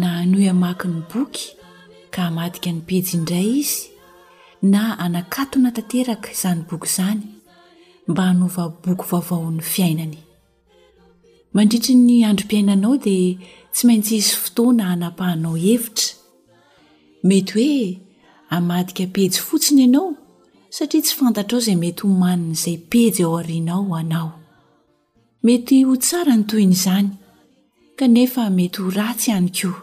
Na hanohy hamaky ny boky ka hamadika ny pejy indray izy, na hanakatona tanteraka izany boky izany mba hanova boky vaovao ny fiainany. Mandritry ny androm-piainanao dia tsy maintsy hisy fotoana hanapahanao hevitra. Mety hoe hamadika pejy fotsiny ianao satria tsy fantatrao izay mety homanin'izay pejy ao aoriana ao ho anao. Mety ho tsara ny tohiny izany, kanefa mety ho ratsy ihany koa.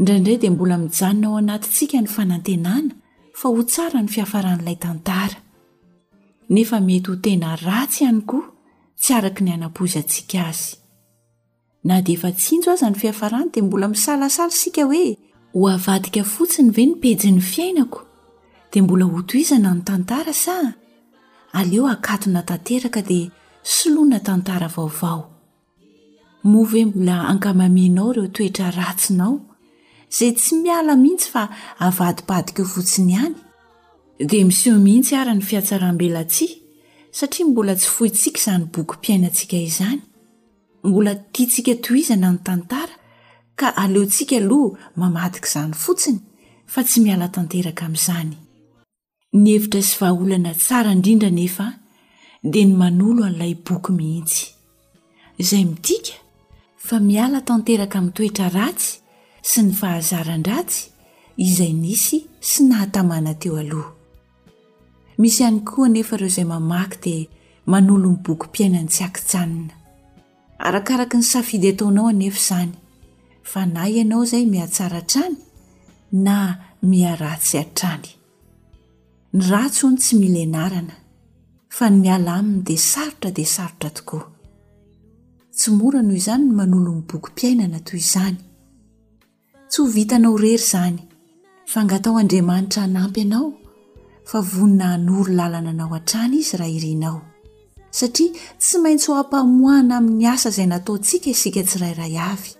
Indraindray dia mbola mijanona ao anatintsika ny fanantenana fa ho tsara ny fiafaran'ilay tantara, nefa mety ho tena ratsy ihany koa tsy araka ny hanapoizantsika azy. Na dia efa tsinjo aza ny fiafarany dia mbola misalasala isika hoe, ho avadika fotsiny ve ny pejin'ny fiainako dia mbola hotohizana ny tantara sa aleo hakatona tanteraka dia soloina tantara vaovao? Moa ve mbola ankamamianao ireo toetra ratsinao izay tsy miala mihitsy fa avadibadika eo fotsiny ihany? Dia miseho mihitsy ary ny fiatsaram-belatsihy satria mbola tsy fointsika izany bokim-piainantsika izany. Mbola tiantsika tohizana ny tantara ka aleontsika aloha mamadika izany fotsiny fa tsy miala tanteraka amin'izany. Ny hevitra sy vahaolana tsara indrindra anefa dia ny manolo an'ilay boky mihitsy. Izay midika fa miala tanteraka amin'ny toetra ratsy sy ny fahazaran-dratsy izay nisy sy nahatamana teo aloha. Misy ihany koa anefa ireo izay mamaky dia manolo ny bokim-piainany tsy ankijanona. Arakaraky ny safidy ataonao anefa izany, fa na ianao izay mihatsara hatrany na miharatsy hatrany. Ny ratsy hono tsy mila ianarana, fa ny miala aminy dia sarotra dia sarotra tokoa. Tsy mora noho izany ny manolo ny bokim-piainana toy izany. Tsy ho vitanao irery izany, fa angataho Andriamanitra hanampy anao, fa vonona hanoro lalana anao hatrany Izy raha irinao. Satria tsy maintsy ho ampamoahana amin'ny asa izay nataontsika isika tsirairay avy.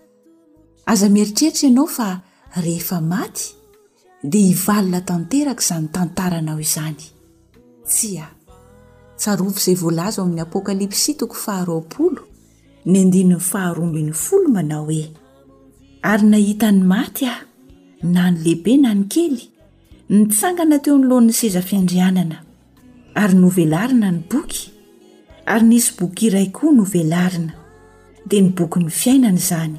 Aza mieritreritra ianao fa rehefa maty, dia hivalona tanteraka izany tantaranao izany. Tsia. Tsarovy izay voalaza ao amin'ny Apokalypsy toko faha roapolo. ny andininy faharoa ambin'ny folo manao hoe ary nahita ny maty aho na ny lehibe na ny kely nitsangana teo anoloan'ny seza fiandrianana ary novelarina ny boky ary nisy boky iray koa novelarina dia ny boky ny fiainana izany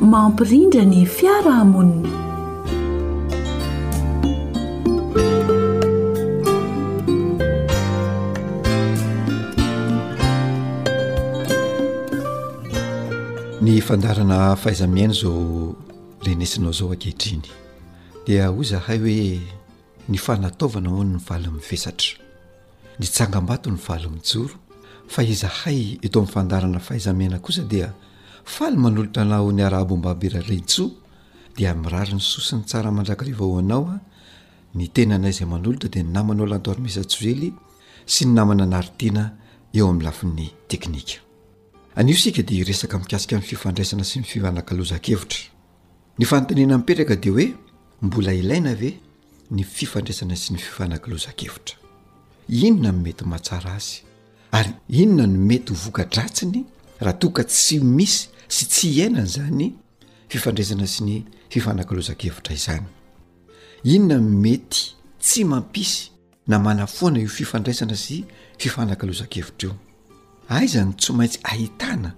mampirindra ny fiarahamonina. Ny fandarana fahaiza-miaina izao lenesinao izao ankehitriny dia hoy izahay hoe Ny fanataovana hono ny valy mivesatra. Ny tsangambato ny valy mijoro, fa izahay eto amin'ny fandaharana Faiza Mena kosa dia faly manolotra anao ho niarahaba Ombabe Raleintsoa dia mirary ny soa sy ny tsara mandrakariva ho anao a Ny tenanay izay manolotra dia ny namanao Lantoarimesa Joely sy ny namana Naritiana eo amin'ny lafiny teknika. Anio isika dia hiresaka mikasika ny fifandraisana sy ny fifanakalozan-kevitra. Ny fanontaniana mipetraka dia hoe mbola ilaina ve ny fifandraisana sy ny fifanakalozan-kevitra? Inona no mety mahatsara azy? Ary inona no mety ho voka-dratsiny raha toa ka tsy misy sy tsy iainana izany fifandraisana sy ny fifanakalozan-kevitra izany? Inona no mety tsy mampisy na manafoana io fifandraisana sy fifanakalozan-kevitra io. Aiza no tsy maintsy ahitana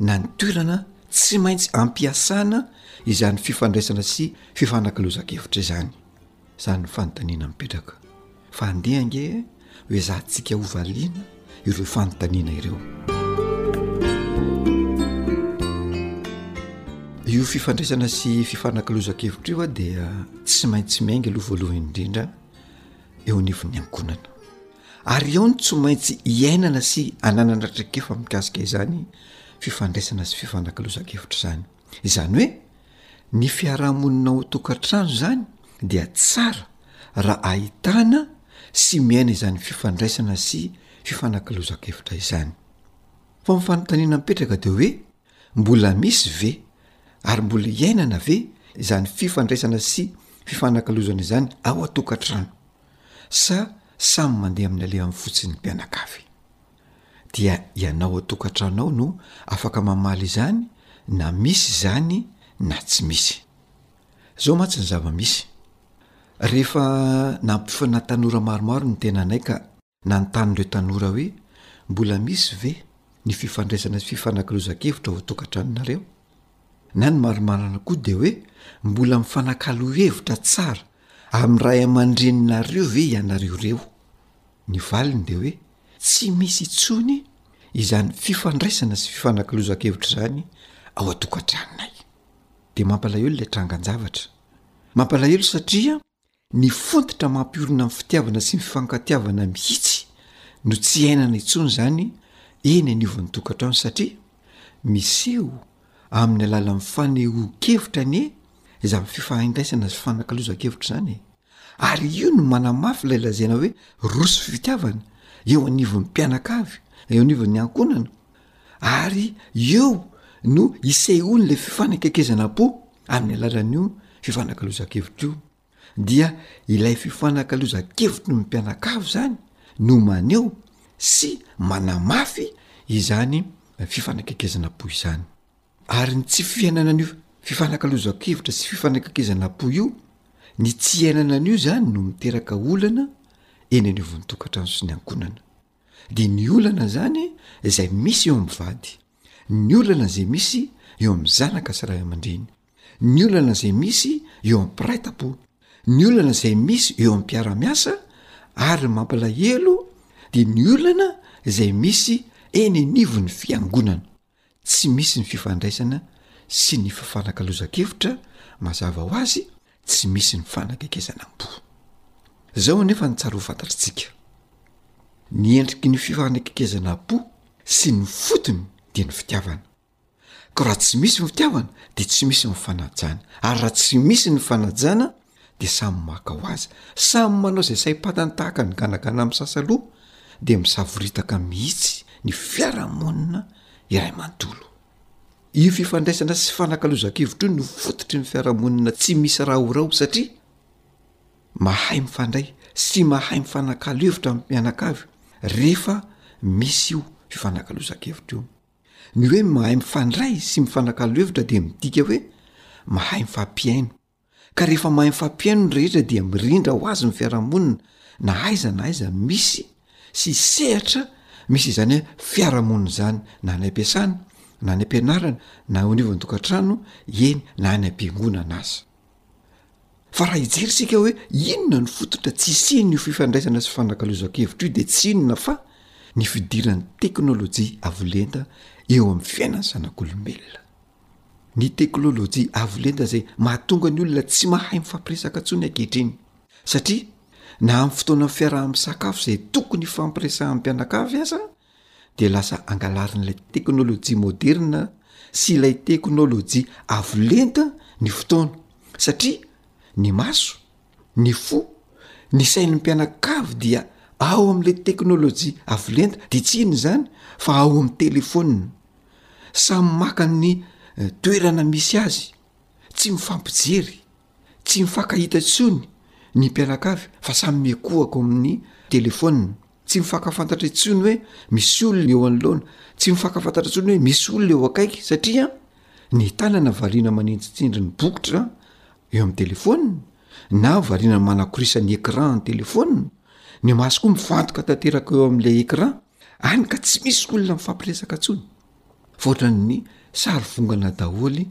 na ny toerana tsy maintsy ampiasana izany fifandraisana sy fifanakalozan-kevitra izany? Izany ny fanontaniana mipetraka. Fa andeha ange ho ezahantsika hovaliana ireo fanontaniana ireo. Io fifandraisana sy fifanakalozan-kevitra io dia tsy maintsy miainga aloha voalohany indrindra eo anivon'ny ankohonana ary eo ny tsy maintsy iainana sy ananana traikefa mikasika izany fifandraisana sy fifanakalozan-kevitra izany izany hoe ny fiarahamonina ho tokantrano izany dia tsara raha ahitana sy miaina izany fifandraisana sy fifanakalozan-kevitra izany fa ny fanontaniana mipetraka dia hoe Mbola misy ve ary mbola iainana ve izany fifandraisana sy fifanakalozana izany ao an-tokantrano sa samy mandeha amin'ny alehany fotsiny ny mpianakavy? Dia ianao an-tokantrano ao no afaka mamaly izany na misy izany na tsy misy. Izao mantsy ny zava-misy. Rehefa nampifana tanora maromaro ny tenanay ka. Nanontany ireo tanora hoe, Mbola misy ve ny fifandraisana sy fifanakalozankevitra ao an-tokantranonareo? Na ny marimarina koa dia hoe, Mbola mifanakalo hevitra tsara amin'ny ray aman-dreninareo ve ianareo ireo? Ny valiny dia hoe, Tsy misy intsony izany fifandraisana sy fifanakalozankevitra izany ao an-tokantranonay. Dia mampalahelo ilay trangan-javatra. Mampalahelo satria Ny fototra mampiorina ny fitiavana sy ny fifankatiavana mihitsy no tsy iainana intsony izany eny anivon'ny tokantrano satria miseho amin'ny alalan'ny fanehoan-kevitra anie izany fifahaindraisana sy fifanakalozan-kevitra izany e! Ary io no manamafy ilay lazaina hoe roso fitiavana eo anivon'ny mpianakavy, eo anivon'ny ankohonana. ary eo no isehoan'ilay fifanakaikezana am-po amin'ny alalan'io fifanakalozan-kevitra io, dia ilay fifanakalozan-kevitry ny mpianakavy izany no maneho sy manamafy izany fifanakaikezana am-po izany, ary ny tsy fiainana an'io fifanakalozan-kevitra sy fifanakaikezana am-po io, ny tsy iainana an'io izany no miteraka olana eny anivon'ny tokantrano sy ny ankohonana. de ny olana zany zay misy eo am vady ny olana zay misy eo am zanaka sy ray aman-dreny ny olana zay misy eo am piray tapo ny olana zay misy eo am piaramiasa ary mampalahelo de ny olana zay misy eny anivon'ny fiangonana tsy misy ny fifandraisana sy ny fifanakalozan-kevitra mazava ho azy tsy misy ny fanagegezana am-po zao anefa ny tsara ho fantatritsika ny endriky ny fifanagegezana am-po sy ny fotony dia ny fitiavana ko raha tsy misy ny fitiavana dia tsy misy ny fanajana ary raha tsy misy ny fanajana dia samy maka ho azy, samy manao izay saim-patany tahaka ny ganagana misasa loha dia misavoritaka mihitsy ny fiarahamonina iray manontolo. Io fifandraisana sy fanakalozan-kevitra io no fototry ny fiarahamonina tsy misy rahorao satria mahay mifandray sy mahay mifanakalo hevitra am mianakavy rehefa misy io fifanakalozan-kevitra io. Ny hoe mahay mifandray sy mifanakalo hevitra dia midika hoe mahay mifampihaino. ka rehefa mahay mifampihaino ny rehetra dia mirindra ho azy ny fiarahamonina na aiza na aiza misy sy sehatra misy izany hoe fiarahamonina izany na any am-piasana na any am-pianarana na eo anivon'ny tokantrano eny na any am-piangonana aza fa raha hijery isika hoe inona ny fototra tsy hisian' io fifandraisana sy fanakalozan-kevitra io dia tsy inona fa ny fidiran'ny teknolojia avolenta eo amin'ny fiainan'ny zanak'olombelona Ny teknolojia avo lenta izay mahatonga ny olona tsy mahay mifampiresaka intsony ankehitriny satria na amin'ny fotoanan'ny fiaraha-misakafo izay tokony hifampiresahan'ny mpianakavy aza dia lasa angalarin'ilay teknolojia moderna sy ilay teknolojia avo lenta ny fotoana satria ny maso ny fo ny sain'ny mpianakavy dia ao amin'ilay teknolojia avo lenta dia tsy inona izany fa ao amin'ny telefonina samy maka ny toerana misy azy tsy mifampijery tsy mifankahita intsony ny mpianakavy fa samy mikohako amin'ny telefona tsy mifankafantatra intsony hoe misy olona eo anoloana tsy mifankafantatra intsony hoe misy olona eo akaiky satria ny tanana variana manintsitsindry ny bokotra eo amin'ny telefona na variana manakorisa ny écran ny telefona ny maso koa mifantoka tanteraka eo am'ilay écran any ka tsy misy olona mifampiresaka ntsony voatran'ny sary vongana daholo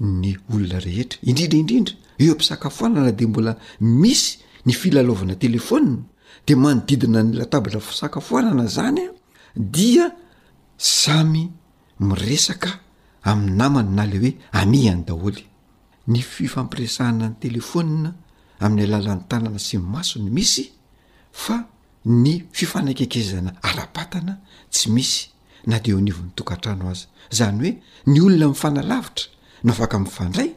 ny olona rehetra indrindra indrindra eo am-pisakafoanana de mbola misy ny filalaovana telefona de manodidina ny latabatra fisakafoanana zany a dia samy miresaka amin'ny namany na le hoe amiany daholo ny fifampiresahana ny telefona amin'ny alalan'ny tanana sy ny maso ny misy fa ny fifanekekezana ara-batana tsy misy na dia eo anivon'ny tokantrano aza, izany hoe ny olona mifanalavitra no afaka mifandray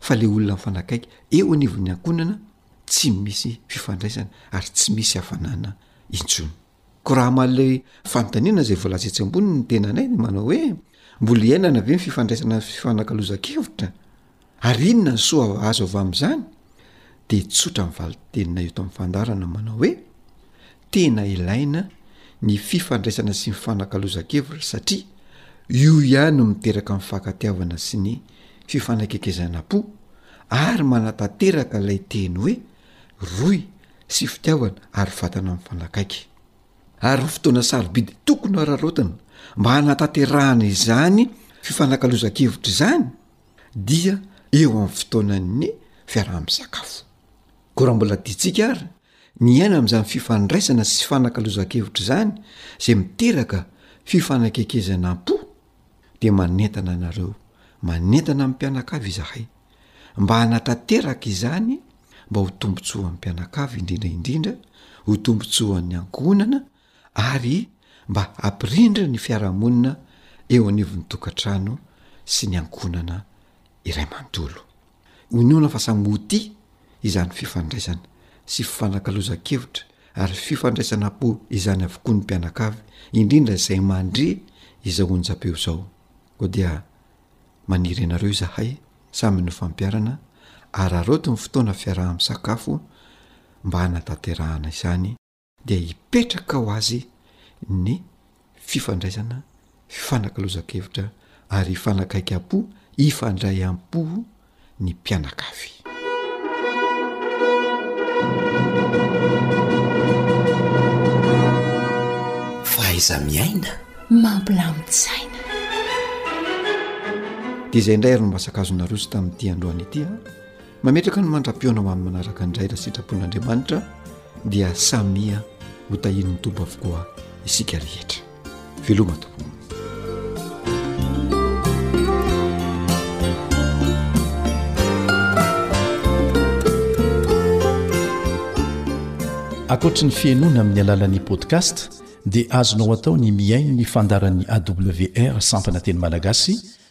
fa ilay olona mifanakaiky eo anivon'ny ankohonana tsy misy fifandraisana ary tsy misy hafanana intsony. Koa raha hamaly ilay fanontaniana izay voalaza etsy ambony ny tenanay dia manao hoe, mbola iainana ve ny fifandraisana sy fifanakalozan-kevitra? Ary inona ny soa azo avy amin'izany? Dia tsotra ny valin-teninay eto amin'ny fandaharana manao hoe, Tena ilaina ny fifandraisana sy ny fifanakalozan-kevitra satria io ihany no miteraka ny fankatiavana sy ny fifanakekezanam-po ary manatanteraka ilay teny hoe rohy sy fitiavana ary vatana mifanakaiky. Ary ny fotoana sarobidy tokony hararaotina mba hanatanterahana izany fifanakalozan-kevitra izany dia eo amin'ny fotoanan'ny fiaraha-misakafo. Koa raha mbola tiantsika àry miaina amin'izany fifandraisana sy fanakalozan-kevitra izany izay miteraka fifanakekezanam-po, dia manentana anareo, manentana amin'ny mpianakavy izahay, mba hanatanteraka izany mba ho tombontsoan'ny mpianakavy indrindra indrindra, ho tombontsoan'ny ankohonana, ary mba hampirindra ny fiarahamonina eo anivon'ny tokantrano sy ny ankohonana iray manontolo. Inoana fa samy ho tia izany fifandraisana sy fifanakalozan-kevitra ary fifandraisana po izany avokoa ny mpianakavy, indrindra izay mandre izao onjam-peo izao. Koa dia maniry ianareo izahay samy ny fampiharana, araraoty ny fotoana fiaraha-misakafo mba hanatanterahana izany. dia hipetraka ho azy ny fifandraisana, fifanakalozan-kevitra ary hifanakaiky-po, hifandray am-po ny mpianakavy. Fahaiza miaina mampilamin-tsaina. Dia izay indray ary no mba sakazonareo sy tamin'ity androany ity a. Mametraka ny mandra-pihaona ho amin'ny manaraka indray raha sitrapon'Andriamanitra dia samia ho tahian'ny Tompo avokoa isika rehetra. Veloma Tompo. Ankoatry ny fihainoana amin'ny alalan'ny podcast dia azonao atao ny mihaino ny fandaran'ny AWR sampana teny malagasy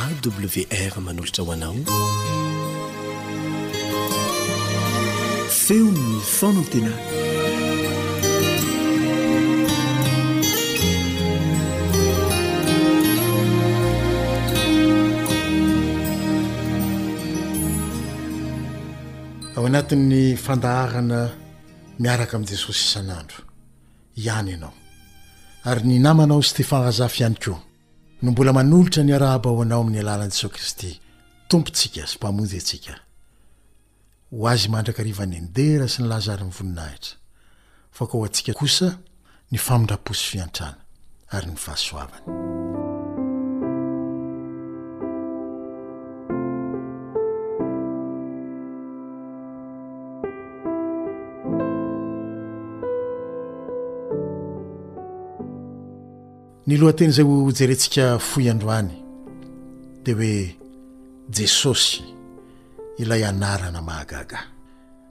AWR manolotra ho anao feon'ny fanantenana. Ao anatin'ny fandaharana miaraka amin'i Jesosy isan'andro. ihany ianao. Ary ny namanao Stefan Razafy ihany koa no mbola manolotra ny arahaba ho anao amin'ny alalan'i Jesoa Kristy, Tompontsika sy Mpamonjy antsika. Ho azy mandrakariva ny dera sy ny laza ary ny voninahitra. Fa koa ho antsika kosa ny famindram-po sy fiantrana. ary ny fahasoavany. Ny lohateny izay ho jerentsika fohy androany dia hoe Jesosy ilay anarana mahagaga.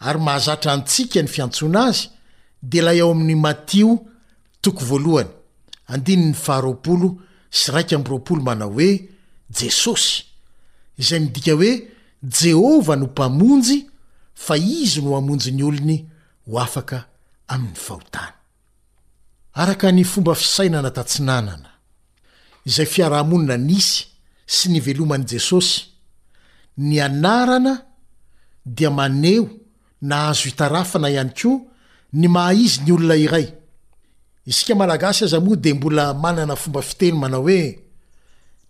ary mahazatra antsika ny fiantsoana azy dia ilay ao amin'ny Matio toko voalohany andininy faharoapolo sy iraika amby roapolo manao hoe Jesosy, izay midika hoe Jehovah no Mpamonjy fa Izy no hamonjy ny olony ho afaka amin'ny fahotana. Araka ny fomba fisainana tatsinanana, izay fiaraha-monina nisy sy niveloman'i Jesosy, ny anarana dia maneho na azo itarafana ihany koa ny maha izy ny olona iray. Isika Malagasy aza moa dia mbola manana fomba fiteny manao hoe,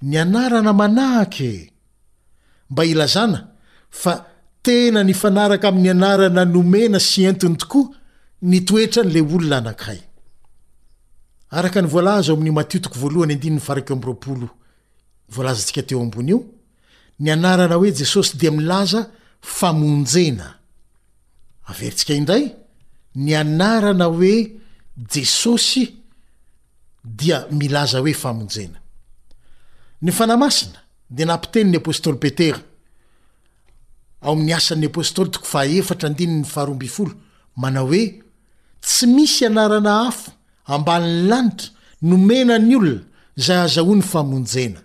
Ny anarana manahaka e! Mba hilazana fa tena nifanaraka amin'ny anarana nomena sy entiny tokoa ny toetran'ilay olona anankiray. Araka ny voalaza ao amin'ny Matio toko voalohany andininy faha iraika amby roapolo voalazantsika teo ambony io, ny anarana hoe Jesosy dia milaza famonjena. Averintsika indray, ny anarana hoe Jesosy, dia milaza hoe famonjena. Ny Fanahy Masina dia nampiteny ny apostoly Petera ao amin'ny Asan'ny Apostoly toko fahaefatra andininy faharoa ambin'ny folo manao hoe tsy misy anarana hafa ambanin'ny lanitra nomena ny olona izay azahoany famonjena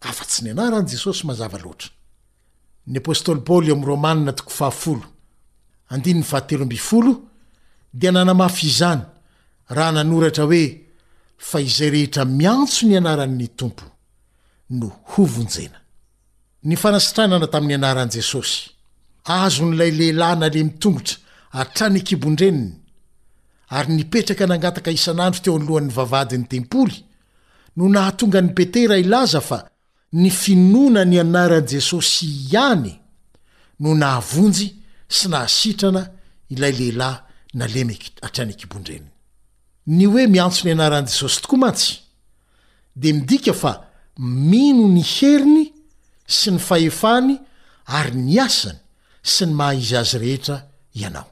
afa-tsy ny anaran'i Jesosy mazava loatra. Ny apostoly Paoly ao amin'ny Romana toko fahafolo, andininy fahatelo ambin'ny folo dia nanamafy izany raha nanoratra hoe fa izay rehetra miantso ny anaran'ny Tompo no hovonjena. Ny fanasitranana tamin'ny anaran'i Jesosy, azon'ilay lehilahy nalemy tongotra hatrany an-kibon-dreniny ary nipetraka nangataka isan'andro teo anoloan'ny vavahadin'ny tempoly no nahatonga an'i Petera hilaza fa Ny finoana ny anaran'i Jesosy ihany no nahavonjy sy nahasitrana ilay lehilahy nalemy hatrany an-kibon-dreniny. Ny hoe miantso ny anaran'i Jesosy tokoa mantsy dia midika fa mino ny heriny sy ny fahefany ary ny asany sy ny maha izy azy rehetra ianao.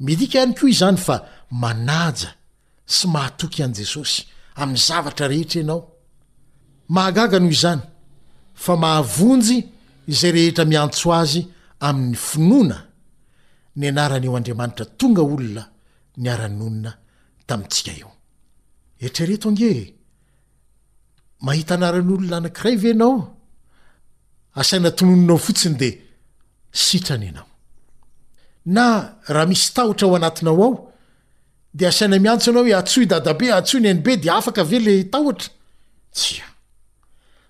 Midika ihany koa izany fa manaja sy mahatoky an'i Jesosy amin'ny zavatra rehetra ianao? Mahagaga noho izany fa mahavonjy izay rehetra miantso azy amin'ny finoana ny anaran'io Andriamanitra tonga olona niara-nonina tamintsika io. Eritrereto ange e! Mahita anaran'olona anankiray ve ianao? Asaina tononinao fotsiny dia sitrana ianao. Na raha misy tahotra ao anatinao ao Dia asaina miantso anao hoe atsoy dadabe, atsoy nenibe dia afaka ve ilay tahotra? Tsia.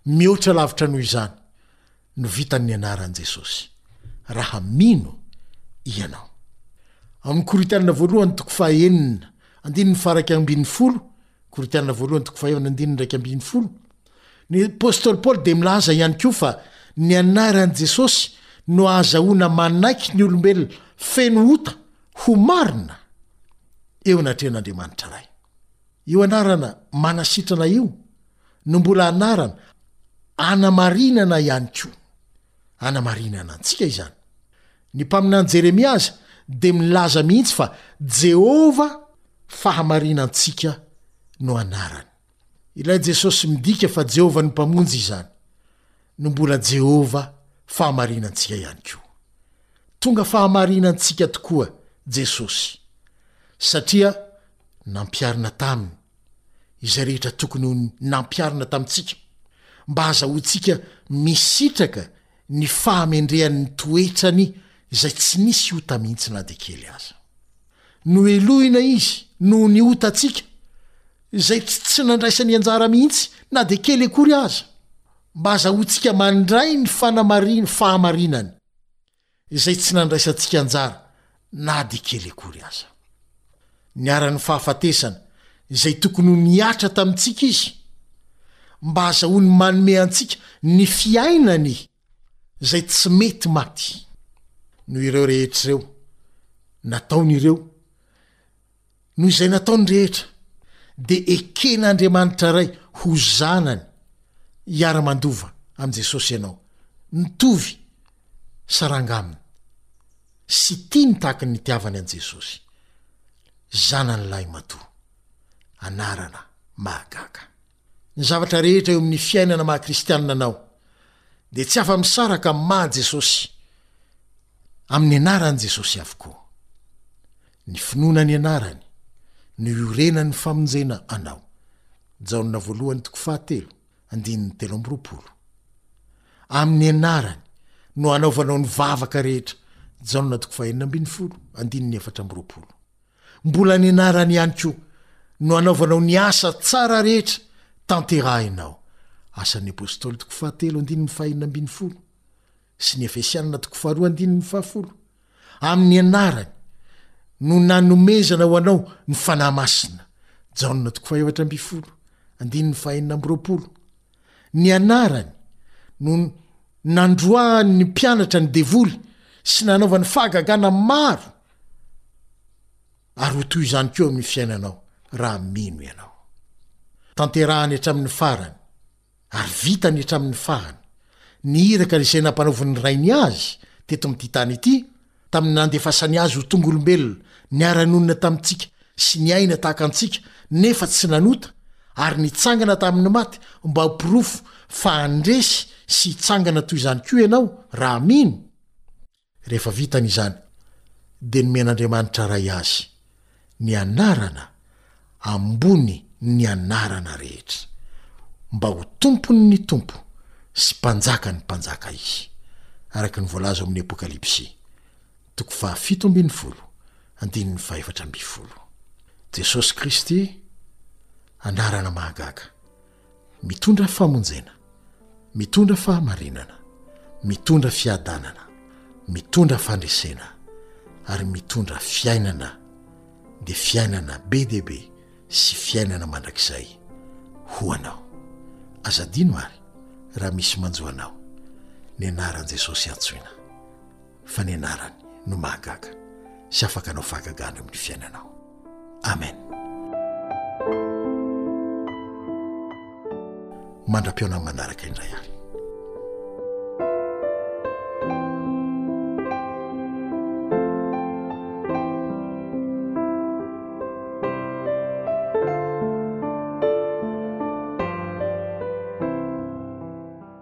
Mihoatra lavitra noho izany no vitan'ny anaran'i Jesosy, raha mino ianao. Amin'ny Korintiana voalohany toko fahenina andininy faharaika ambin'ny folo, Korintiana voalohany toko fahenina andininy iraika ambin'ny folo, ny apostoly Paoly dia milaza ihany koa fa ny anaran'i Jesosy no ahazahoana manaiky ny olombelona feno ota ho marina eo anatrehan'Andriamanitra Ray. Io anarana manasitrana io no mbola anarana anamarinana ihany koa. Anamarinana antsika izany. Ny mpaminany Jeremia aza dia milaza mihitsy fa Jehovah fahamarinantsika no anarany. Ilay Jesosy midika fa Jehovah no Mpamonjy izany no mbola Jehovah fahamarinantsika ihany koa. Tonga fahamarinantsika tokoa Jesosy, satria nampiharina taminy izay rehetra tokony ho nampiharina tamintsika, mba hahazahoantsika misitraka ny fahamendrehany ny toetrany izay tsy nisy ota mihitsy na dia kely aza. Nohelohina izy noho ny otantsika, izay tsy tsy nandraisany anjara mihitsy na dia kely akory aza, mba hazahoantsika mandray ny fanamarin fahamarinany, izay tsy nandraisantsika anjara na dia kely akory aza. Niharan'ny fahafatesana, izay tokony ho nihatra tamintsika izy, mba hazahoany manome antsika ny fiainany izay tsy mety maty. Noho ireo rehetra ireo, nataony ireo, Noho izay nataony rehetra, dia eken'Andriamanitra Ray ho zanany hiara-mandova amin'i Jesosy ianao, mitovy saranga Aminy, sy tia mitaky ny nitiavany an'i Jesosy, Zanany Lahimatoa. Anarana mahagaga! Ny zavatra rehetra eo amin'ny fiainana maha kristianina anao dia tsy afa-misaraka amin'ny maha Jesosy, amin'ny anaran'i Jesosy avokoa. Ny finoana ny anarany no iorenan'ny famonjena anao. Jaona voalohany toko fahatelo, andininy telo amby roapolo. Amin'ny anarany no anaovanao ny vavaka rehetra. Jaona toko fahenina ambin'ny folo, andininy efatra amby roapolo. Mbola ny anarany ihany koa no anaovanao ny asa tsara rehetra tanterahinao. Asan'ny Apôstôly toko fahatelo andininy fahenina ambin'ny folo sy ny Efesianina toko faharoa andininy fahafolo, Amin'ny anarany no nanomezana ho anao ny Fanahy Masina, Jaona toko fahefatra ambin'ny folo andininy fahenina amby roapolo. Ny anarany no nandroahany ny mpianatra ny devoly sy nanaovany fahagagana maro ary ho toy izany koa amin'ny fiainanao raha mino ianao. Tanterahany hatramin'ny farany ary vitany hatramin'ny fahany ny iraka izay nampanaovin'ny Rainy azy teto amin'ity tany ity, tamin'ny nandefasany azy ho tonga olombelona, niara-nonina tamintsika sy niaina tahaka antsika nefa tsy nanota, ary nitsangana tamin'ny maty mba ho porofo fa handresy sy hitsangana toy izany koa ianao raha mino? Rehefa vitany izany, dia nomen'Andriamanitra Ray azy ny anarana ambony ny anarana rehetra, mba ho tompon' ny Tompo sy mpanjakan' ny mpanjaka Izy, araka ny voalaza ao amin' ny Apôkalipsy, toko fahafito ambin'ny folo, andininy fahefatra ambin'ny folo. Jesosy Kristy, anarana mahagaga. Mitondra famonjena. Mitondra fahamarinana. Mitondra fiadanana. Mitondra fandresena. Ary mitondra fiainana. Dia fiainana be dia be sy fiainana mandrakizay ho anao. Aza adino ary raha misy manjo anao. Ny anaran'i Jesosy antsoina. fa ny anarany no mahagaga sy afaka anao fahagagana amin'ny fiainanao amen mandra-piaona manaraka indray ahy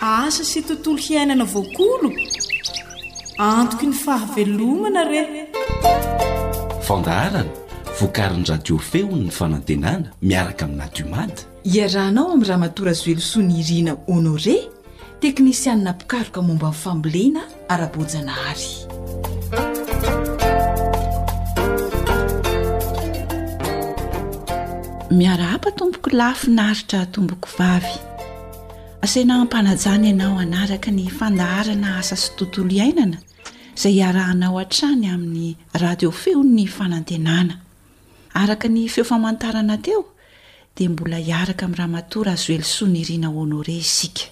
Asa sy tontolo hiainana voakolo? Antoky ny fahavelomana re! Fandaharana, vokarin'ny Radio Feon'ny Fanantenana miaraka amin'ny Nadiomad. Iarahanao amin'i Ramatoa Razoelosoa Nirina Honoré, teknisianina mpikaroka momba ny fambolena ara-boajanahary. Miarahaba tompoko lahy finaritra tompoko vavy. Asaina hampanajana ianao hanaraka ny fandaharana Asa sy Tontolo Iainana izay iarahanao hatrany amin'ny Radio Feon'ny Fanantenana. Araka ny feo famantarana teo dia mbola hiaraka amin'i Ramatoa Razoelisoa Nirina Honoré isika.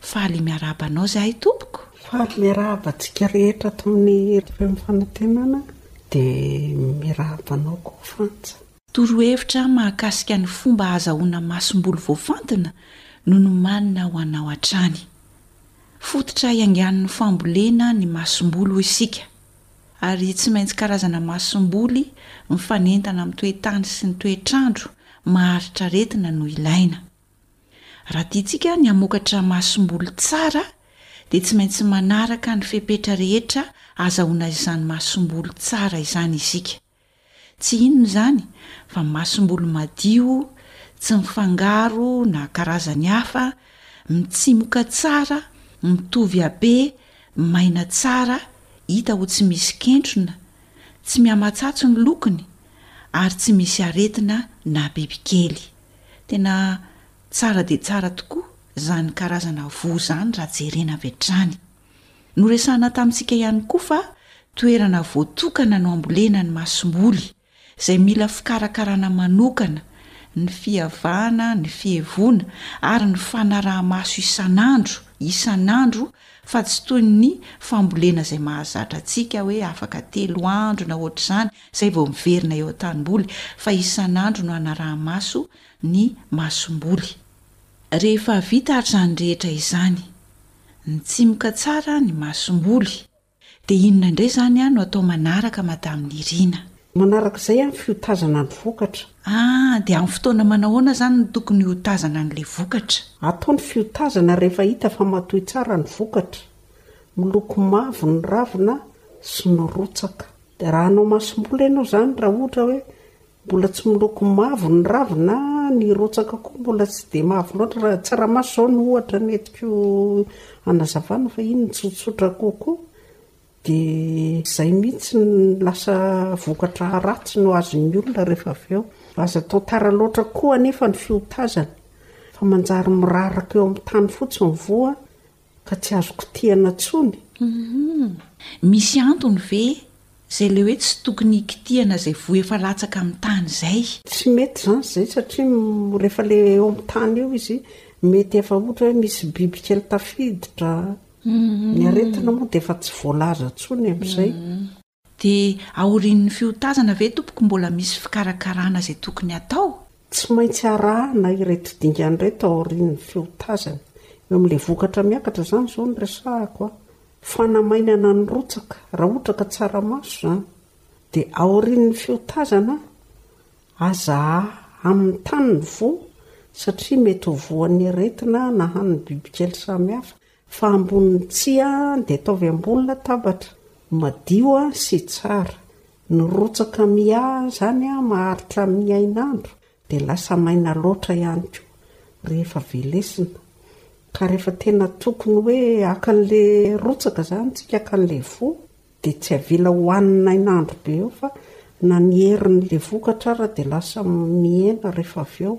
Faly miarahaba anao izahay tompoko. Faly miarahaba antsika rehetra ato amin'ny Feon'ny Fanantenana dia miarahaba anao koa Fantsa. Torohevitra mahakasika ny fomba hahazahoana masomboly voafantina no nomanina ho anao hatrany. Fototra iaingan'ny fambolena ny masomboly hoy isika, ary tsy maintsy karazana masomboly mifanentana amin'ny toe-tany sy ny toetr'andro maharitra aretina no ilaina. Raha tiantsika ny hamokatra masomboly tsara dia tsy maintsy manaraka ny fepetra rehetra ahazahoana izany masomboly tsara izany isika. Tsy inona izany fa masomboly madio, tsy mifangaro na karazany hafa, mitsimoka tsara, mitovy habe, maina tsara, hita ho tsy misy kentrona, tsy mihamatsatso ny lokony ary tsy misy aretina na bibikely. Tena tsara dia tsara tokoa izany karazana voa izany raha jerena avy hatrany. Noresahina tamintsika ihany koa fa toerana voatokana no ambolena ny masomboly, izay mila fikarakarana manokana, ny fiavana, ny fihevoana ary ny fanaraha-maso isan'andro, isan'andro fa tsy toy ny fambolena izay mahazatra antsika hoe afaka telo andro na ohatr'izany izay vao miverina eo an-tanimboly fa isan'andro no anaraha-maso ny masomboly. Rehefa vita ary izany rehetra izany. Nitsimoka tsara ny masomboly. Dia inona indray izany an no atao manaraka madame Niryna? Manaraka izay an fiotazana ny vokatra. Ah, dia amin'ny fotoana manahoana izany no tokony hiotazana an'ilay vokatra? Atao ny fiotazana rehefa hita fa matoy tsara ny vokatra, miloko mavo ny ravina sy mirotsaka. Dia raha hanao masomboly ianao izany raha ohatra hoe Mbola tsy miloko mavo ny ravina an, ny rotsaka koa mbola tsy dia mavo loatra, raha tsaramaso izao no ohatra no entiko hanazavana fa iny no tsotsotra kokoa, dia izay mihintsy no lasa vokatra ratsy no azon'ny olona rehefa avy eo. Aza atao tara loatra koa anefa ny fiotazana fa manjary miraraka eo amin'ny tany fotsiny ny voa. Fa tsy azo kitihana tsony. Humm. Misy antony ve zay le hoe tsy tokony kitihana zay voa efa latsaka amin'ny tany zay? Tsy mety zany izay satria rehefa le eo amin'ny tany eo izy mety efa ohatra hoe misy biby kely tafiditra, ny aretina moa dia efa tsy voalaza tsony amin'izay. Dia aorian'ny fiotazana ve tompoko mbola misy fikarakarana izay tokony atao? Tsy maintsy arahana ireto dingana ireto aorian'ny fiotazana. Eo amin'ilay vokatra miakatra izany izao no resahako an. Fanamainana ny rotsaka, raha ohatra ka tsaramaso izany. Dia aorian'ny fiotazana, aza amin'ny tany ny voa satria mety ho voan'ny aretina na hanin'ny bibikely samihafa. Fa ambonin'ny tsihy dia ataovy ambony latabatra madio sy tsara. Ny rotsaka miaha izany maharitra amin'ny hainandro dia lasa maina loatra ihany koa rehefa velesina. Ka rehefa tena tokony hoe haka an'ilay rotsaka izany isika hakan'ilay voa dia tsy avela hohanina hainandro be eo fa na ny herin'ilay vokatra ara dia lasa mihena rehefa avy eo.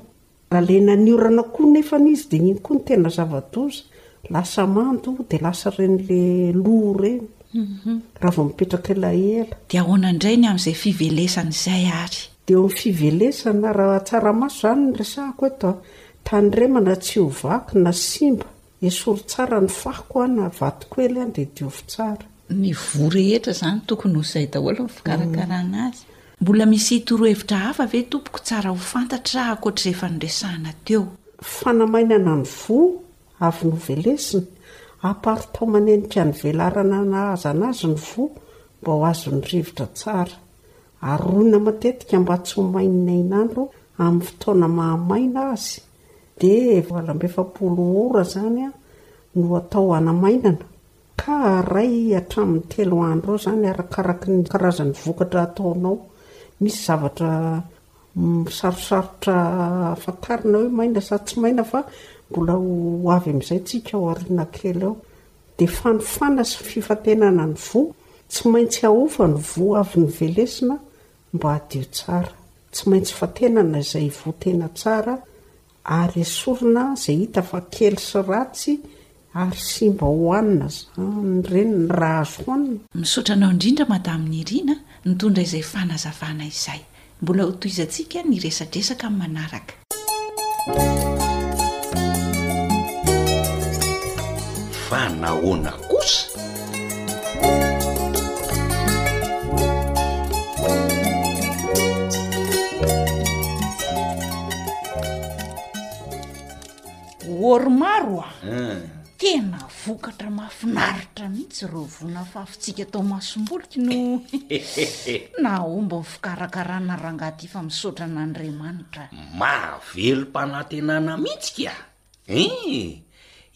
Naleinan'ny orana koa nefany izy dia iny koa no tena zava-doza, lasa mando dia lasa ireny le loha ireny mhm. raha vao mipetraka elaela. Dia ahoana indray ny amin'izay fivelesana izay ary? Dia eo amin'ny fivelesana raha tsaramaso izany ny resahako eto a, tandremana tsy ho vaky na simba Esory tsara ny fako an, na vato kely an dia diovy tsara. Ny voa rehetra izany tokony ho izay daholo ny fikarakarana azy. Mbola misy torohevitra hafa ve tompoko tsara ho fantatra ankoatr'izay efa noresahana teo? Fanamainana ny voa avy novelesina, aparitao manenika ny velarana nahazana azy ny voa mba ho azon'ny rivotra tsara. Aroina matetika mba tsy ho main'ny hainandro amin'ny fotoana mahamaina azy. Dia valo amby efapolo ora izany no hatao hanamainana, ka haray hatramin'ny telo andro eo izany arakaraky ny karazan'ny vokatra hataonao. Misy zavatra sarosarotra hafantarina hoe maina sa tsy maina fa mbola ho avy amin'izay isika aoriana kely eo. Dia fanofana sy fifantenana ny voa, tsy maintsy ahofa ny voa avy novelesina Mba hadio tsara. Tsy maintsy fantenana izay voa tena tsara ary esorina izay hita fa kely sy ratsy ary simba hohanina izany ireny raha azo hohanina. Misaotra anao indrindra Madame Nirina nitondra izay fanazavana izay. Mbola hotohizantsika ny resadresaka manaraka. Fa nahoana kosa? Ory maro a! Tena vokatra mafinaritra mihitsy ireo vonafafitsika tao Masomboliky no nahomby ny fikarakarana rangaha ty fa misaotra an'Andriamanitra. Mahavelom-panantenana mihitsy kia eh!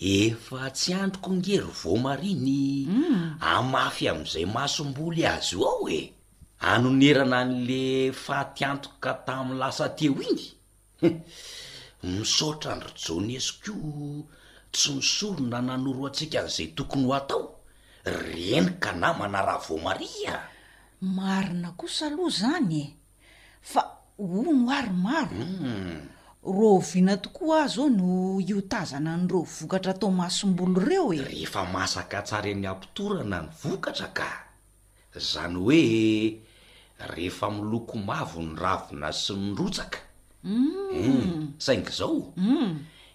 Efa tsy andriko nge ry Voamaria ny hamafy amin'izay masomboly azo ao e! Hanonerana an'le fatiantoka tamin'ny lasa teo iny. Humm, misaotra an-dry Jonesy koa tsy misorona nanoro antsika an'izay tokony ho atao ry Henika namana raha vao marihy a! Marina kosa aloha izany e! Fa hono ary maro, roviana tokoa aza hono no hiotazana an'ireo vokatra atao masom-bolo ireo e! Rehefa masaka tsara eny am-pitorana ny vokatra ka! Zany hoe rehefa miloko mavo ny ravina sy ny rotsaka eh, saingy izao,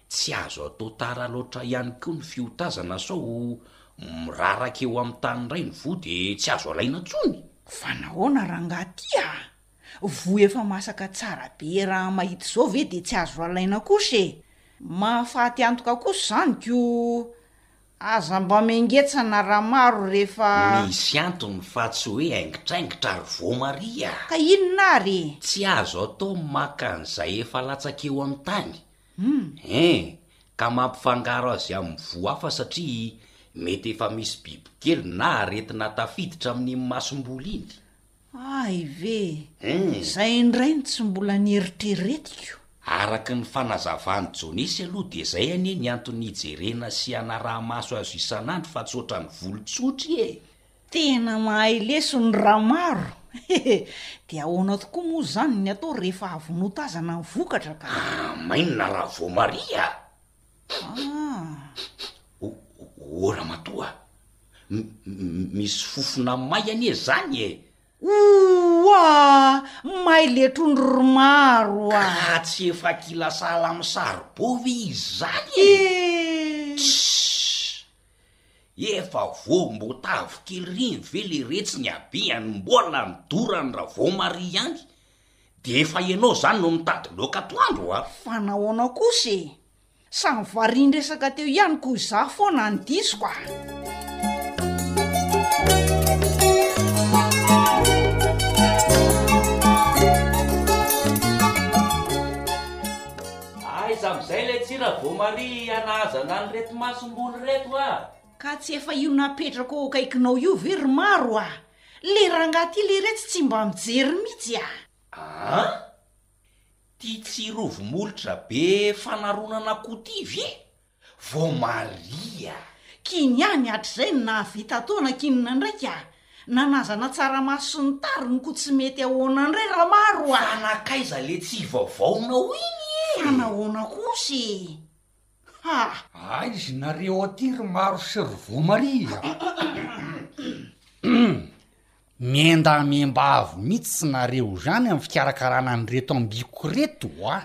tsy azo atao tara loatra ihany koa ny fiotazana sao miraraka eo amin'ny tany indray ny voa dia tsy azo alaina intsony. Fa nahoana rangah aty a! Voa efa masaka tsara be raha mahita izao ve dia tsy azo alaina kosa e! Mahafaty antoka kosa izany ko Aza mba mengetsana Ramaro rehefa. Misy antony fa tsy hoe aingitraingitra ary voamarihy a! Ka inona ary e? Tsy azo atao ny maka an'izay efa latsaka eo amin'ny tany eh, ka mampifangaro azy amin'ny voa hafa satria mety efa misy bibikely na aretina tafiditra amin'iny masomboly iny. Hay ve! Izay indray no tsy mbola nieritreretiko. Araka ny fanazavan'i Jonisy aloha dia izay anie ny antony hijerena sy hanaraha-maso azy isan'andro fa tsy ohatran'ny volo tsotra e! Tena mahay lesona ra maro he he! Dia ahoana tokoa moa izany ny atao rehefa avy notazana ny vokatra ka? Amainina raha voamarihy a! Ah! O, o ramatoa a! M, misy fofona may anie zany e! Oa! May letrondro ry maro a! Ka tsy efa kila sahala amin'ny saribao ve izy zany e? Eh! Tss! Efa voam-boatavo kely reny ve le retsy ny habeany mbola midora any Ravaomari ihany? De efa ianao zany no mitady loaka atoandro a! Fa nahoana kosa e! Samy varian-dresaka teo ihany koa izaho foana ny disco a! Aiza amin'izay ilay tsy ra voamaria hanahazana an'ireto masom-boly ireto a! Ka tsy efa io napetrako eo akaikinao io ve ry Maro a! Le rangahy ty leretsy tsy mba mijery mitsy a! Aa? Ty tsirovo molotra be fanaronana ko ty ve vao maria? Kiny ihany hatrizay no nahavita taona kinina ndray ka! Nanazana tsaramaso sy ny tariny ko tsy mety ahoana ndray ra maro a! Fa nakaiza le tsy vaovaonao iny e! Fa nahoana kosa e! Ha! Aiz nareo aty ry Maro sy ry Voamaria a! Hum! Miendamem-bavy mihitsy nareo zany am fikarakarana an'ireto ambiko reto a!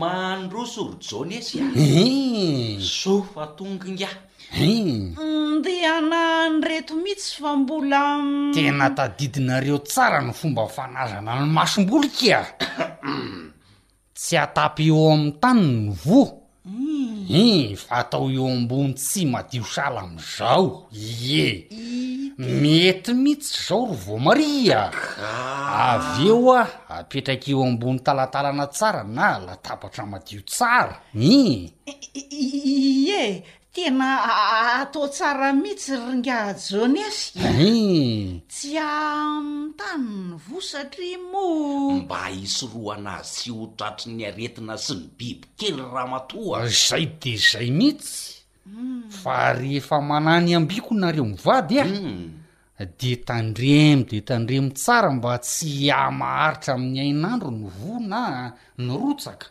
Mandroso ry Jonesy a! Hum! Soa fa tonga ingahy! Hum! Ndehana any reto mihitsy fa mbola. Tena tadidinareo tsara ny fomba fanazana ny masomboly kia! Tsy atapy eo amin'ny tany ny voa, ii, fa atao eo ambony tsihy madio sahala amin'izao, ie. Mety mihitsy izao ry voamaria a! Avy eo a, apetraka eo ambony talatalana tsara na latabatra madio tsara, ii. Ie, Tena atao tsara mitsy ry ngaha Jones e! Tsy amitany ny voa satria moa. Mba hisorohana azy tsy ho tratry ny aretina sy ny biby kely ramatoa a! Zay dia zay mitsy! Fa rehefa manany ambiako nareo mivady a! Dia tandremo dia tandremo tsara mba tsy hahamaharitra amin'ny hainandro ny voa na ny rotsaka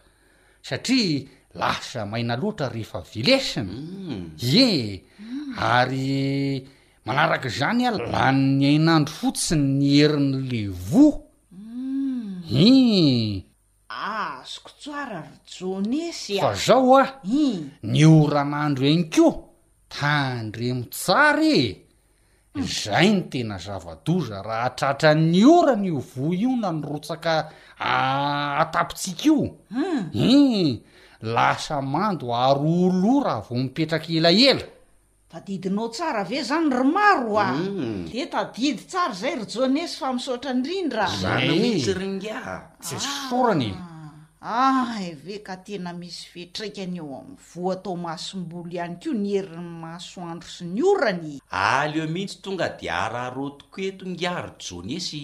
satria lasa maina loatra rehefa velesina e! Ary manaraka izany a lanin'ny hainandro fotsiny ny herin'le voa! Hii! Ah azoko tsara ry Jonesy a! Fa zao hoa ny oran'andro eny koa tandremo tsara e! Zay ny tena zava-doza raha tratran'ny orana io voa io na nirotsaka an-tampon-tsika io ih! Lasa mando ary ho lo raha vao mipetraka elaela! Tadidinao tsara ve zany ry Maro a? Dia tadidy tsara izay ry Jonesy fa misaotra indrindra a! Izany mihitsy ry ingahy! Tsy esorina e! Hay ve ka tena misy fiatraikany eo amin'ny voa atao homasim-bolo ihany koa ny herin'ny masoandro sy ny orana e! Aleo mihitsy tonga dia araharotiko eto ingahy ry Jonesy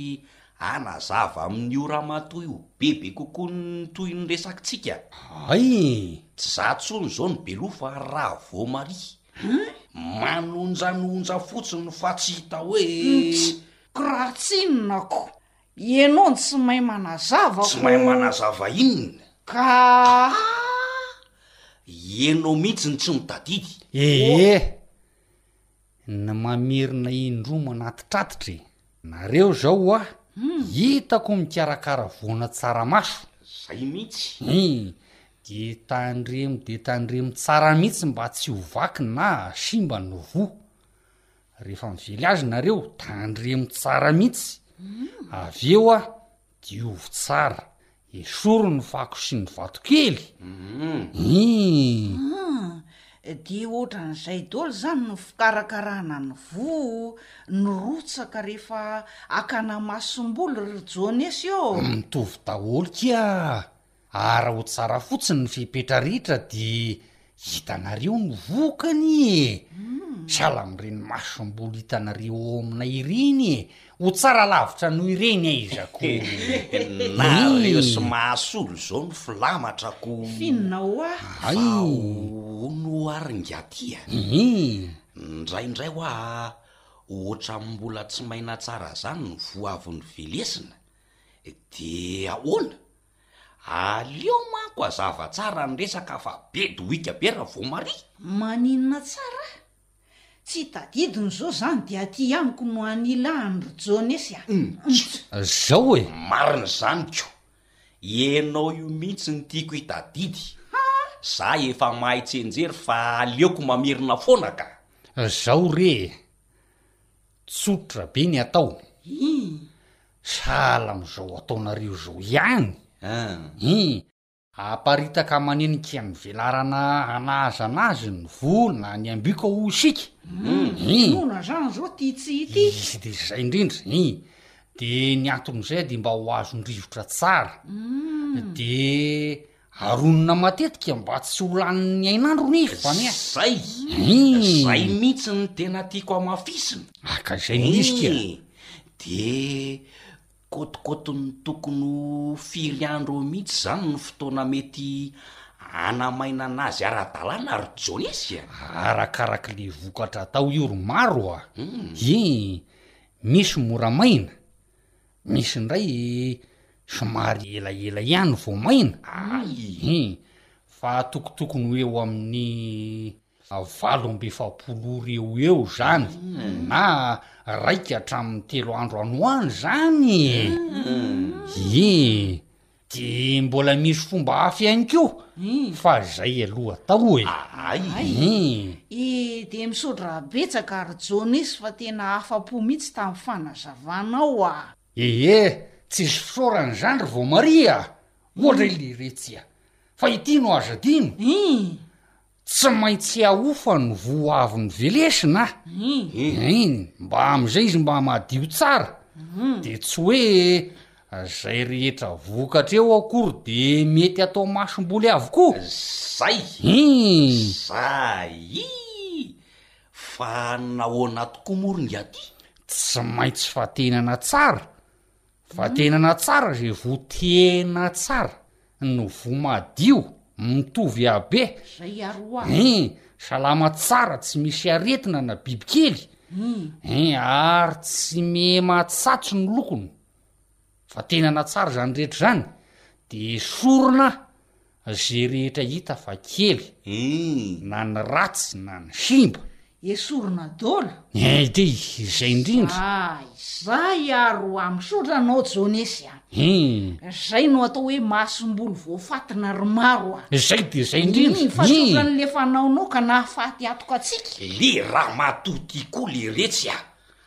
Hanazava amin'io ramatoa io bebe kokoa ny toy ny resakintsika. Hay! Tsy za tsony izao no beloha fa Ravoamaria. Manonjanonja fotsiny fa tsy hita hoe. Ntsy! Kiraro tsinona ko! Ianao no tsy mahay manazava ko! Tsy mahay manazava inona? Ka. Ka! Ianao mihitsy no tsy mitadidy. Ee! Ny mamerina indroa manatitratitra e! Nareo zao oa hitako mikarakara voana tsaramaso. Zay mihitsy. Hum! De tandremo de tandremo tsara mihitsy mba tsy ho vaky na hasimba ny voa. Rehefa mively azy nareo, tandremo tsara mihitsy. Avy eo a! Diovy tsara, esory ny fako sy ny vatokely. Hum. Dia ohatran'izay daholo izany no fikarakarana ny voa, ny rotsaka rehefa hakana masomboly ry Jonesy ô? Mitovy daholo kia. Ara ho tsara fotsiny ny fepetra rehetra de hitanareo ny vokany e sahala amin'ireny masom-bolo hitanareo ao aminay ireny e ho tsara lavitra noho ireny aiza ko nareo sy mahasolo zao ny filamatra ko finina hoa hay vahono ary ngaty a indraindray hoa ohatran'ny mbola tsy maina tsara zany ny voa avy novelesina Dia ahoana? Aleo manko hazava tsara ny resaka fa be dohika be raha vao marihy. Maninona tsara? Tsy tadidiny izao izany dia aty amiko no anila an-dry Jonesy a! Zao e! Marina izany ko! Ianao io mihitsy no tiako hitadidy. Za efa mahay tsenjery fa aleoko mamerina foana ka! Zao re e! Tsotra be ny ataony. Hii. Sahala amin'izao ataonareo izao ihany. An. Hii. Aparitaka manenika ny velarana hanahazana azy ny voa na ny ambioka hoy isika. Hum. Hii. Inoana izany izao ity tsy ity. Izy dia izay indrindra. Hii. Dia ny anton'izay dia mba ho azon-drivotra tsara. Hum. Dia Aronina matetika mba tsy ho lanin'ny hainandrony izy fa ny ahy. Zay! Zay mihitsy ny tena tiako hamafisina. Aka izay ny lisika. Ee, de kotikotin'ny tokony ho firy andro eo mihitsy izany no fotoana mety hanamainana azy ara-dalàna ry Jonisy a? Arakaraky le vokatra atao io ry Maro a! Hum. Ee, misy mora maina, misy indray somary elaela ihany vo maina aii fa tokotokony ho eo amin'ny valo amby efapolo ora eo eo zany na raika hatramin'ny telo andro any ho any zany e i De mbola misy fomba hafa ihany koa fa zay aloha atao e e de misodra betsaka ary jones fa tena afa-po mihitsy tamin'ny fanazavanao a ee tsisy fisaorana zany ry vao maria ohatra ilay retsy a fa ity no aza adino tsy maintsy ahofa ny voa avy ny velesina in mba am'izay izy mba madio tsara de tsy hoe zay rehetra vokatra eo akory de mety atao masom-boly avokoa zay in zay i fa nahoana tokoa moa ry ngiaty tsy maintsy fatenana tsara Vadenana tsara ze voa tena tsara no voa madio mitovy habe hein salama tsara tsy misy aretina na bibikely hein ary tsy mihe matsatso ny lokony vadenana tsara zany rehetra zany de esorina Ze rehetra hita fa kely na ny ratsy na ny simba. Esorina dolo. Eeh de izay indrindra. Zay zay ary oa misaotra anao Jonesy a. Eeh. Zay no atao hoe masom-bolo voafatina ry maro a. Zay de zay indrindra. Eeh fa tsotra ny le fanaonao ka nahafaty atok antsika. Le ramatoa ty koa leretsy a.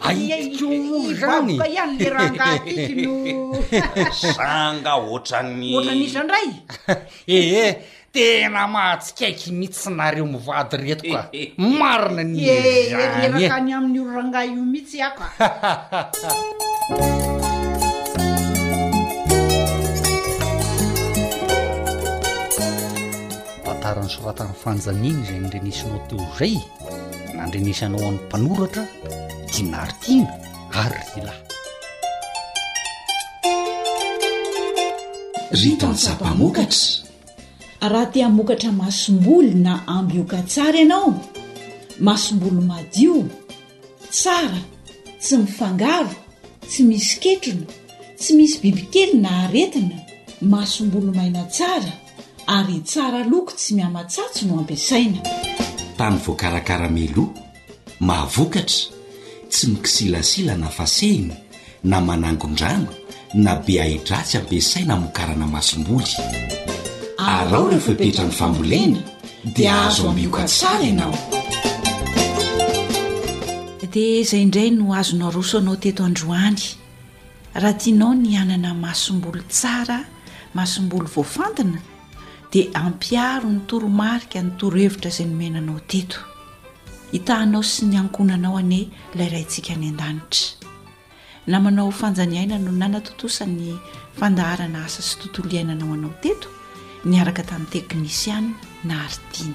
Ahitsiko moa izany e! Vaboka ihany le rangahy ity no. Za nga ohatran'ny. Ohatran'ny iza ndray? Ee, tena mahatsikaiky mitsy nareo mivady reto ka! Marina anie izany e! Ee, reraka any aminy io rangahy io mitsy aho ka! Tantara nosoratan'i Fanjaniana izay norenesinao teo izay. nandrenesanao an'ny mpanoratra dinaritiana ary rilahy ry tantsapamokatra raha te hamokatra masomboly na ambioka tsara ianao masomboly madio tsara tsy mifangaro tsy misy ketrona tsy misy bibikely na aretina masomboly maina tsara ary tsara loko tsy mihamatsatsy no ampiasaina. Tany voakarakara meloa, mahavokatra, tsy mikisilasila na fasehina na manangon-drano na be ahi-dratsy ampiasaina hamokarana masomboly. Araho ireo fepetran'ny fambolena dia ahazo ambioka tsara ianao. Dia izay indray no azonao aroso anao teto androany. Raha tianao ny hanana masomboly tsara, masomboly voafantina, dia ampiharo ny toromarika, ny torohevitra izay nomena anao teto. Hitahanao sy ny ankohonanao anie ilay Raintsika any An-danitra. Namanao Fanjaniaina no nanatontosa ny fandaharana asa sy tontolo iainanao anao teto, niaraka tamin'ny teknisiana Naharitina.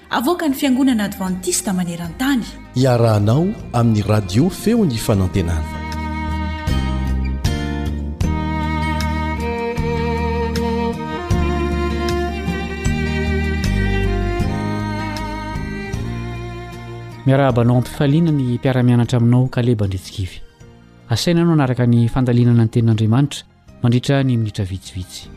Avoakan'ny Fiangonana Advantista maneran-tany. Iarahanao amin'ny Radio Feon'ny Fanantenana. Miarahaba anao ampifaliana ny mpiara-mianatra aminao Kaleba Andritsikivy. Asaina anao anaraka ny fandalinana ny tenin'Andriamanitra Mandritra ny minitra vitsivitsy.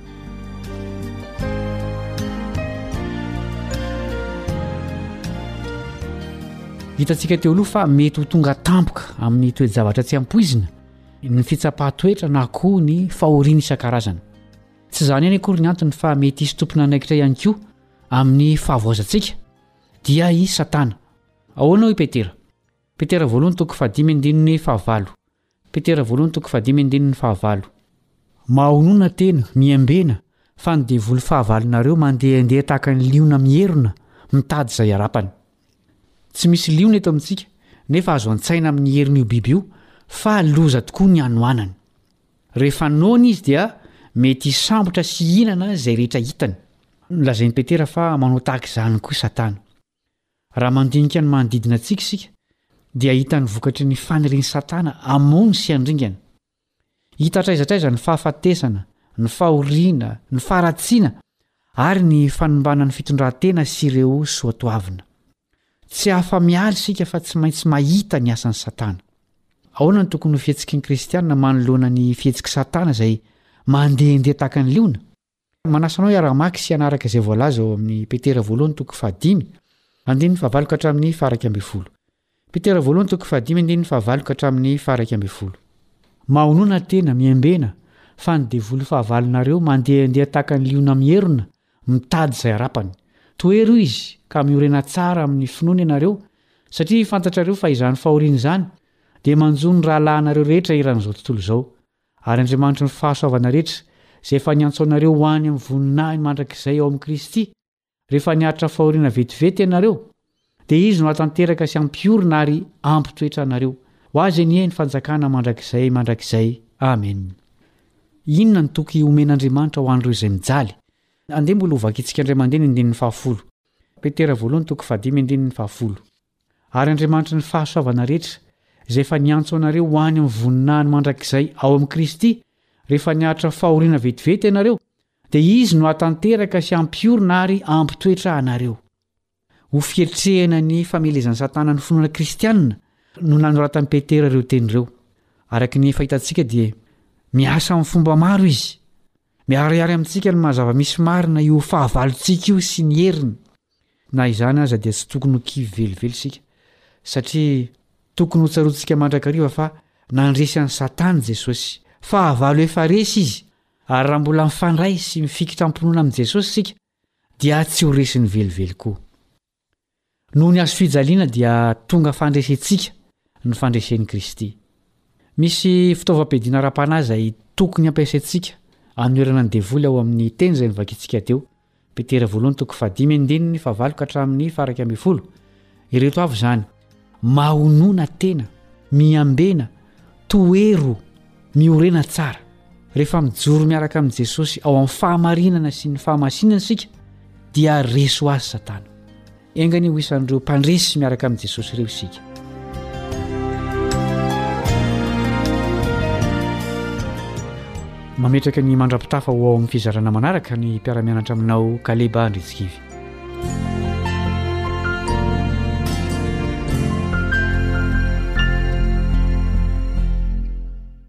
Hitantsika teo aloha fa mety ho tonga tampoka amin'ny toe-javatra tsy ampoizina ny fitsapan-toetra na koa ny fahoriana isan-karazany. Tsy izany ihany akory ny antony fa mety hisy tompon'andraikitra ihany koa amin'ny fahavoazantsika dia i Satana. Ahoana hoy Petera? Petera voalohany toko fahadimy andininy fahavalo. Petera voalohany toko fahadimy andininy fahavalo. Mahonona tena, miambena, fa ny devoly fahavalonareo mandehandeha tahaka ny liona mierona, mitady izay harapany. Tsy misy liona eto amintsika, nefa azo an-tsaina amin' ny herin' io biby io fa loza tokoa ny hanoanany. Rehefa noana izy dia mety hisambotra sy hihinana izay rehetra hitany. Nolazain'i Petera fa manao tahaka izany koa Satana. Raha mandinika ny manodidina antsika isika, dia hahita ny vokatry ny fanirian'i Satana hamono sy handringana. Hita hatraiza hatraiza ny fahafatesana, ny fahoriana, ny faharatsiana, ary ny fanimbana ny fitondran-tena sy ireo soatoavina. Tsy afa-miala isika fa tsy maintsy mahita ny asan'i Satana. Ahoana no tokony ho fihetsiky ny Kristianina manoloana ny fihetsik'i Satana izay mandehandeha tahaka ny liona? Manasa anao hiara-mamaky sy hanaraka izay voalaza ao amin'ny Petera voalohany toko fahadimy, andininy fahavalo ka hatramin'ny faharaika ambin'ny folo. Petera voalohany toko fahadimy andininy fahavalo ka hatramin'ny faharaika ambin'ny folo. Mahonona tena, miembena, fa ny devoly fahavalonareo mandehandeha tahaka ny liona mierona, mitady izay harapany. Tohero io izy, ka miorena tsara amin'ny finoana ianareo, satria fantatrareo fa izany fahoriana izany dia manjo ny rahalahinareo rehetra eran'izao tontolo izao. Ary Andriamanitry ny fahasoavana rehetra, izay efa niantso anareo ho any amin'ny voninahiny mandrakizay ao amin'i Kristy, rehefa niaritra fahoriana vetivety ianareo, dia Izy no hahatanteraka sy hampiorina ary hampitoetra anareo. Ho Azy anie ny fanjakana mandrakizay mandrakizay. Amena. Inona no toky homen'Andriamanitra ho an'ireo izay mijaly? Andeha mbola hovakitsika indray mandeha ny andininy fahafolo. Ary Andriamanitry ny fahasoavana rehetra, izay efa niantso anareo ho any amin'ny voninahiny mandrakizay ao amin'i Kristy, rehefa nihatra fahoriana vetivety ianareo, dia Izy no hahatanteraka sy hampiorina ary hampitoetra anareo. Ho fietrehana ny famelezan'i Satana ny finoana kristianina no nanoratan'i Petera ireo teny ireo. Araka ny efa hitantsika dia miasa amin'ny fomba maro izy. Miharihary amintsika ny maha-zava-misy marina io fahavalontsika io sy ny heriny. Na izany aza dia tsy tokony ho kivy velively isika, satria tokony hotsaroantsika mandrakariva fa nandresy an'i Satana Jesosy. Fahavalo efa resy izy, ary raha mbola mifandray sy mifikitra am-pinoana amin'i Jesosy isika, dia tsy ho resiny velively koa. Noho ny hazofijaliana dia tonga fandresentsika ny fandresen'i Kristy. Misy fitaovam-piadiana ara-panahy izay tokony hampiasaintsika hanoherana ny devoly ao amin'ny teny izay novakintsika teo. Petera voalohany toko fahadimy andininy fahavalo ka hatramin'ny faharaika ambin'ny folo. Ireto avy izany, Mahonona tena, miambena, toero, miorena tsara. Rehefa mijoro miaraka amin'i Jesosy ao amin'ny fahamarinana sy ny fahamasinana isika dia resy ho azy Satana. Enga anie ho isan'ireo mpandresy miaraka amin'i Jesosy ireo isika. Mametraka ny mandra-pitafa ho ao amin'ny fizarana manaraka ny mpiara-mianatra aminao Kaleba Andritsikivy.